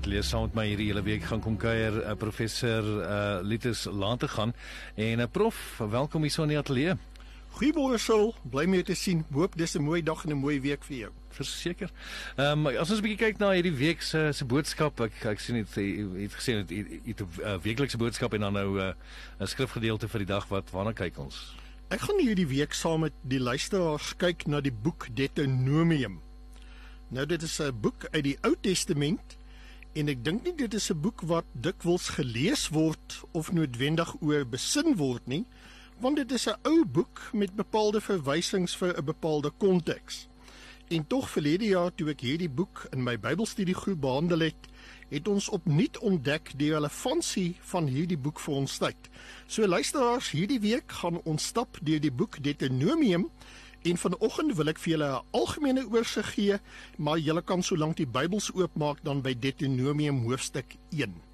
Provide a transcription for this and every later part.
Net lees saam met my hierdie hele week gaan kom kuier uh, professor uh, Litus laat te gaan en 'n uh, prof welkom hier so in die ateljee. Goeiemôre Sil, bly mee te sien. Hoop dis 'n mooi dag en 'n mooi week vir jou. Verseker. Ehm um, as ons 'n bietjie kyk na hierdie week se se boodskap, ek ek sien dit het gesê dit het 'n uh, weeklikse boodskap en dan nou 'n uh, skrifgedeelte vir die dag wat waarna kyk ons. Ek gaan hierdie week saam met die luisteraars kyk na die boek Deuteronomium. Nou dit is 'n boek uit die Ou Testament en ek dink nie dit is 'n boek wat dikwels gelees word of noodwendig oor besin word nie want dit is 'n ou boek met bepaalde verwysings vir 'n bepaalde konteks. En tog verlede jaar toe ek hierdie boek in my Bybelstudiegroep behandel het, het ons opnuut ontdek die relevantie van hierdie boek vir ons tyd. So luisteraars, hierdie week gaan ons stap deur die boek Deuteronomium en vanoggend wil ek vir julle 'n algemene oorsig gee, maar julle kan solank die Bybels oopmaak dan by Deuteronomium hoofstuk 1.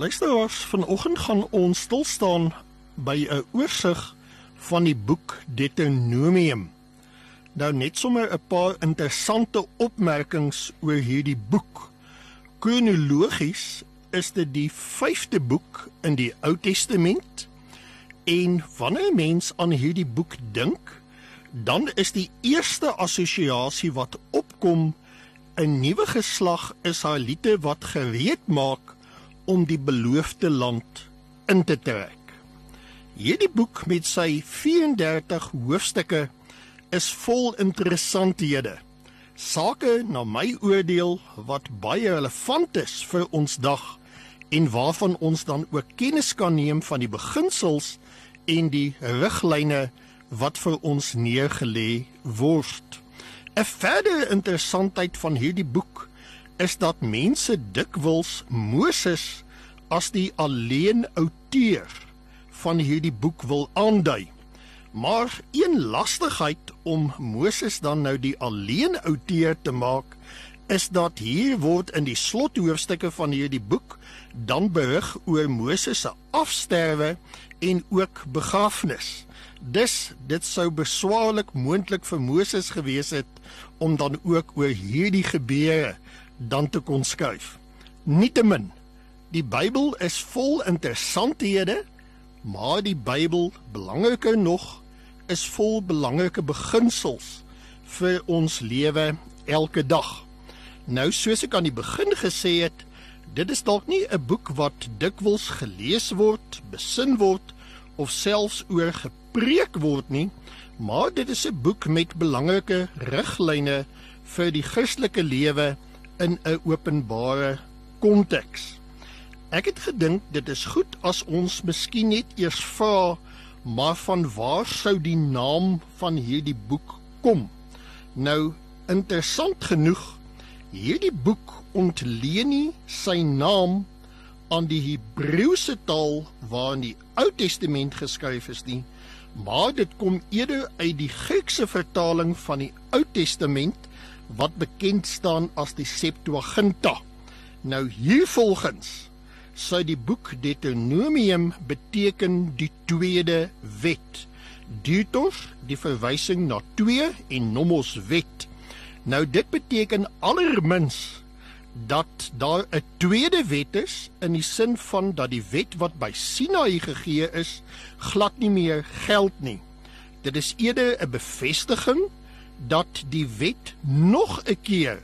Luisteraars, vanoggend gaan ons stil staan by 'n oorsig van die boek Deuteronomium. Nou net sommer 'n paar interessante opmerkings oor hierdie boek. Kronologies is dit die 5de boek in die Ou Testament en wanneer 'n mens aan hierdie boek dink, dan is die eerste assosiasie wat opkom 'n nuwe geslag Israeliete wat gereed maak om die beloofde land in te trek. Hierdie boek met sy 34 hoofstukke is vol interessanthede. Sake na my oordeel wat baie relevant is vir ons dag en waarvan ons dan ook kennis kan neem van die beginsels en die riglyne wat vir ons neergelê word. 'n Verdere interessantheid van hierdie boek is dat mense dikwels Moses as die alleen outeur van hierdie boek wil aandui. Maar een lastigheid om Moses dan nou die alleen outeur te maak is dat hier word in die slothoofstukke van hierdie boek dan berig oor Moses se afsterwe en ook begrafnis. Dus dit sou beswaarlik moontlik vir Moses gewees het om dan ook oor hierdie gebeure dan te kon skryf. Nietemin, die Bybel is vol interessanthede, maar die Bybel, belangriker nog, is vol belangrike beginsels vir ons lewe elke dag. Nou soos ek aan die begin gesê het, dit is dalk nie 'n boek wat dikwels gelees word, besin word of selfs oor gepreek word nie, maar dit is 'n boek met belangrike riglyne vir die Christelike lewe in 'n openbare konteks. Ek het gedink dit is goed as ons miskien net eers vra maar van waar sou die naam van hierdie boek kom? Nou interessant genoeg, hierdie boek ontleen nie sy naam aan die Hebreëse taal waarin die Ou Testament geskryf is nie, maar dit kom eerder uit die Griekse vertaling van die Ou Testament wat bekend staan as die Septuaginta. Nou hiervolgens sou die boek Deuteronomium beteken die tweede wet. Deutos die verwysing na 2 en nomos wet. Nou dit beteken allermins dat daar 'n tweede wet is in die sin van dat die wet wat by Sinaï gegee is glad nie meer geld nie. Dit is eerder 'n bevestiging dat die wet nog 'n keer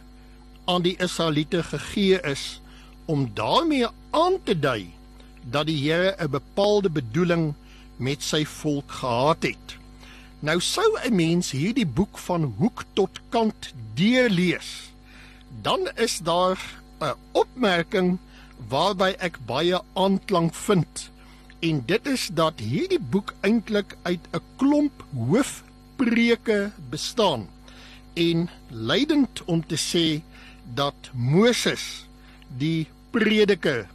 aan die Israeliete gegee is om daarmee aan te dui dat die Here 'n bepaalde bedoeling met sy volk gehad het. Nou sou 'n mens hierdie boek van hoek tot kant deurlees dan is daar 'n opmerking waarby ek baie aanklank vind. En dit is dat hierdie boek eintlik uit 'n klomp hoofpreke bestaan. En leidend om te sê dat Moses die prediker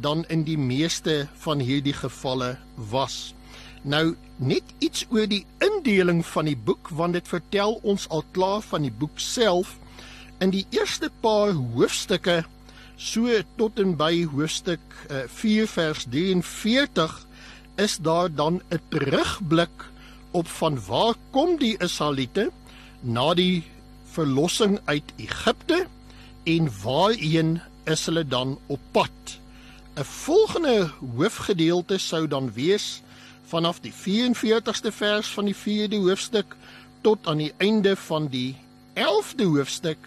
dan in die meeste van hierdie gevalle was. Nou net iets oor die indeling van die boek want dit vertel ons al klaar van die boek self in die eerste paar hoofstukke so tot en by hoofstuk uh, eh, 4 vers 43 is daar dan 'n terugblik op van waar kom die Israeliete na die verlossing uit Egipte en waarheen is hulle dan op pad. 'n Volgende hoofgedeelte sou dan wees vanaf die 44ste vers van die 4de hoofstuk tot aan die einde van die 11de hoofstuk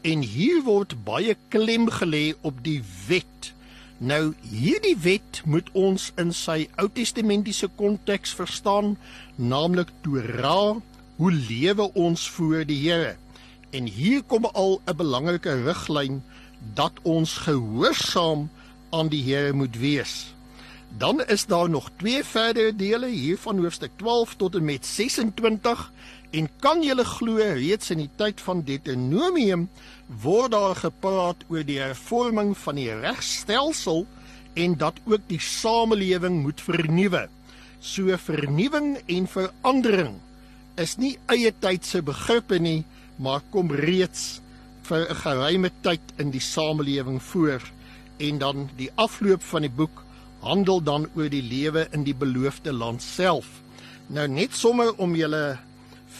En hier word baie klem gelê op die wet. Nou hierdie wet moet ons in sy Ou Testamentiese konteks verstaan, naamlik Torah, hoe lewe ons voor die Here? En hier kom al 'n belangrike riglyn dat ons gehoorsaam aan die Here moet wees. Dan is daar nog twee verdere dele hier van hoofstuk 12 tot en met 26 En kan julle glo reeds in die tyd van Deuteronomium word daar gepraat oor die hervorming van die regstelsel en dat ook die samelewing moet vernuwe. So vernuwing en verandering is nie eie tydse begrippe nie, maar kom reeds vir 'n geruime tyd in die samelewing voor. en dan die afloop van die boek handel dan oor die lewe in die beloofde land self. Nou net sommer om julle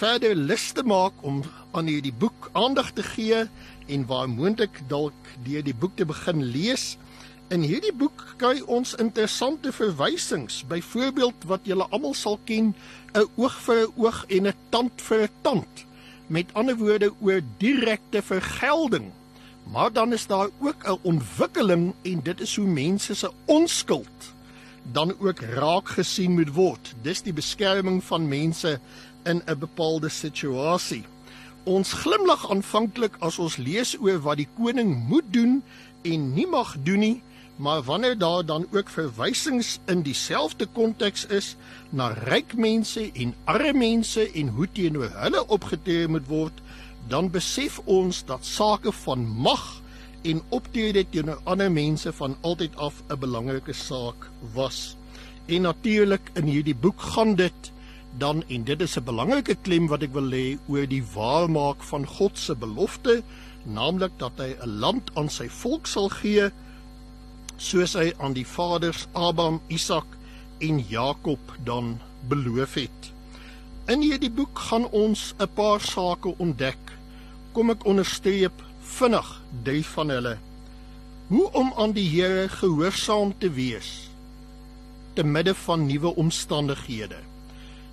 verder lus te maak om aan hierdie boek aandag te gee en waar moontlik dalk deur die boek te begin lees. In hierdie boek kry ons interessante verwysings, byvoorbeeld wat julle almal sal ken, 'n oog vir 'n oog en 'n tand vir 'n tand. Met ander woorde oor direkte vergelding. Maar dan is daar ook 'n ontwikkeling en dit is hoe mense se onskuld dan ook raak gesien moet word. Dis die beskerming van mense in 'n bepaalde situasie. Ons glimlag aanvanklik as ons lees oor wat die koning moet doen en nie mag doen nie, maar wanneer daar dan ook verwysings in dieselfde konteks is na ryk mense en arme mense en hoe teenoor hulle opgetree moet word, dan besef ons dat sake van mag en optrede teenoor ander mense van altyd af 'n belangrike saak was. En natuurlik in hierdie boek gaan dit dan en dit is 'n belangrike klem wat ek wil lê oor die waarmaak van God se belofte, naamlik dat hy 'n land aan sy volk sal gee soos hy aan die vaders Abraham, Isak en Jakob dan beloof het. In hierdie boek gaan ons 'n paar sake ontdek. Kom ek onderstreep vinnig drie van hulle. Hoe om aan die Here gehoorsaam te wees te midde van nuwe omstandighede.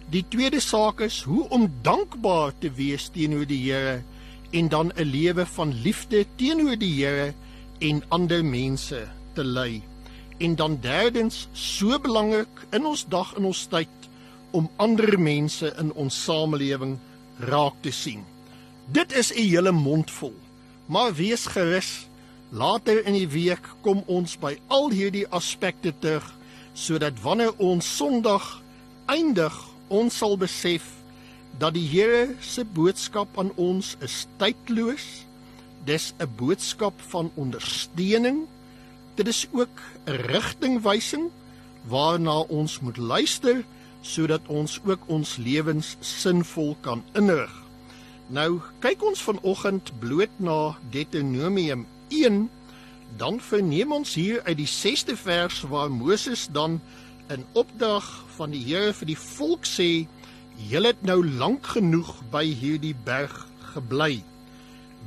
Die tweede saak is hoe om dankbaar te wees teenoor die Here en dan 'n lewe van liefde teenoor die Here en ander mense te lei. En dan derdens, so belangrik in ons dag en ons tyd om ander mense in ons samelewing raak te sien. Dit is 'n hele mond vol. Maar wees gerus, later in die week kom ons by al hierdie aspekte terug sodat wanneer ons Sondag eindig ons sal besef dat die Here se boodskap aan ons is tydloos. Dis 'n boodskap van ondersteuning. Dit is ook 'n rigtingwysing waarna ons moet luister sodat ons ook ons lewens sinvol kan inrig. Nou kyk ons vanoggend bloot na Deuteronomium 1, dan verneem ons hier uit die 6de vers waar Moses dan in opdrag van die Here vir die volk sê: "Julle het nou lank genoeg by hierdie berg gebly.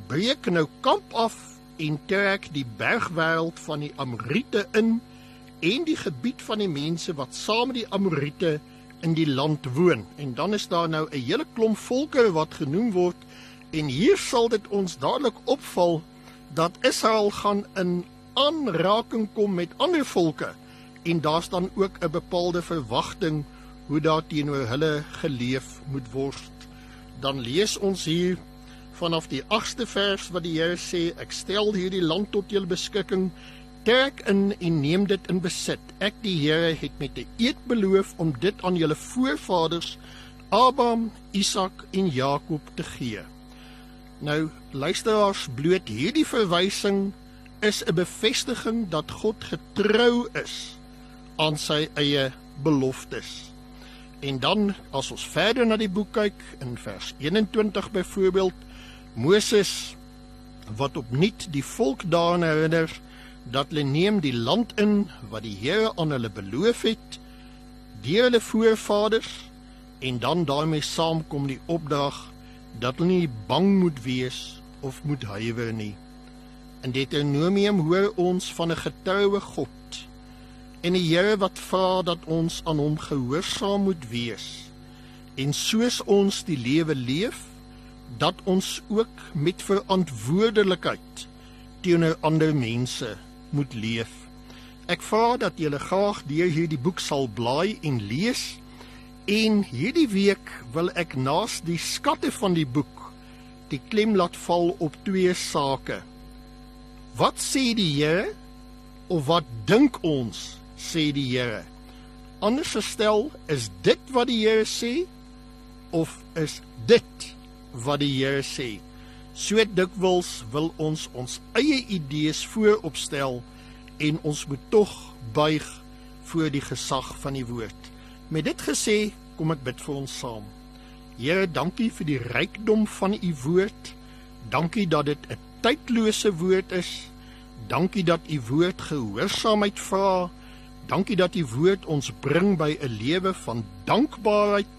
Breek nou kamp af en trek die bergwêreld van die Amorite in en die gebied van die mense wat saam met die Amorite in die land woon." En dan is daar nou 'n hele klomp volke wat genoem word en hier sal dit ons dadelik opval dat Israel gaan in aanraking kom met ander volke en daar's dan ook 'n bepaalde verwagting hoe daar teenoor hulle geleef moet word. Dan lees ons hier vanaf die 8ste vers wat die Here sê: Ek stel hierdie land tot julle beskikking. Trek in en neem dit in besit. Ek die Here het met 'n eed beloof om dit aan julle voorvaders Abraham, Isak en Jakob te gee. Nou luisteraars, bloot hierdie verwysing is 'n bevestiging dat God getrou is aan sy eie beloftes. En dan as ons verder na die boek kyk in vers 21 byvoorbeeld Moses wat opnuut die volk daaraan herinner dat hulle neem die land in wat die Here aan hulle beloof het deur hulle voorvaders en dan daarmee saamkom die opdrag dat hulle nie bang moet wees of moet huiwer nie. In Deuteronomium hoor ons van 'n getroue God en die Here wat vra dat ons aan hom gehoorsaam moet wees en soos ons die lewe leef dat ons ook met verantwoordelikheid teenoor ander mense moet leef. Ek vra dat julle graag deur hierdie boek sal blaai en lees en hierdie week wil ek naas die skatte van die boek die klem laat val op twee sake. Wat sê die Here of wat dink ons sê die Here. Anders gestel, is dit wat die Here sê of is dit wat die Here sê? So dikwels wil ons ons eie idees vooropstel en ons moet tog buig voor die gesag van die woord. Met dit gesê, kom ek bid vir ons saam. Here, dankie vir die rykdom van u woord. Dankie dat dit 'n tydlose woord is Dankie dat u woord gehoorsaamheid vra. Dankie dat u woord ons bring by 'n lewe van dankbaarheid.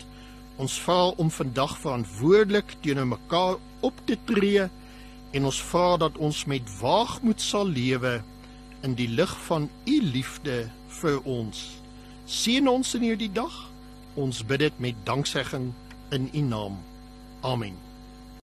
Ons vra om vandag verantwoordelik teenoor mekaar op te tree en ons vra dat ons met waagmoed sal lewe in die lig van u liefde vir ons. Seën ons in hierdie dag. Ons bid dit met danksegging in u naam. Amen.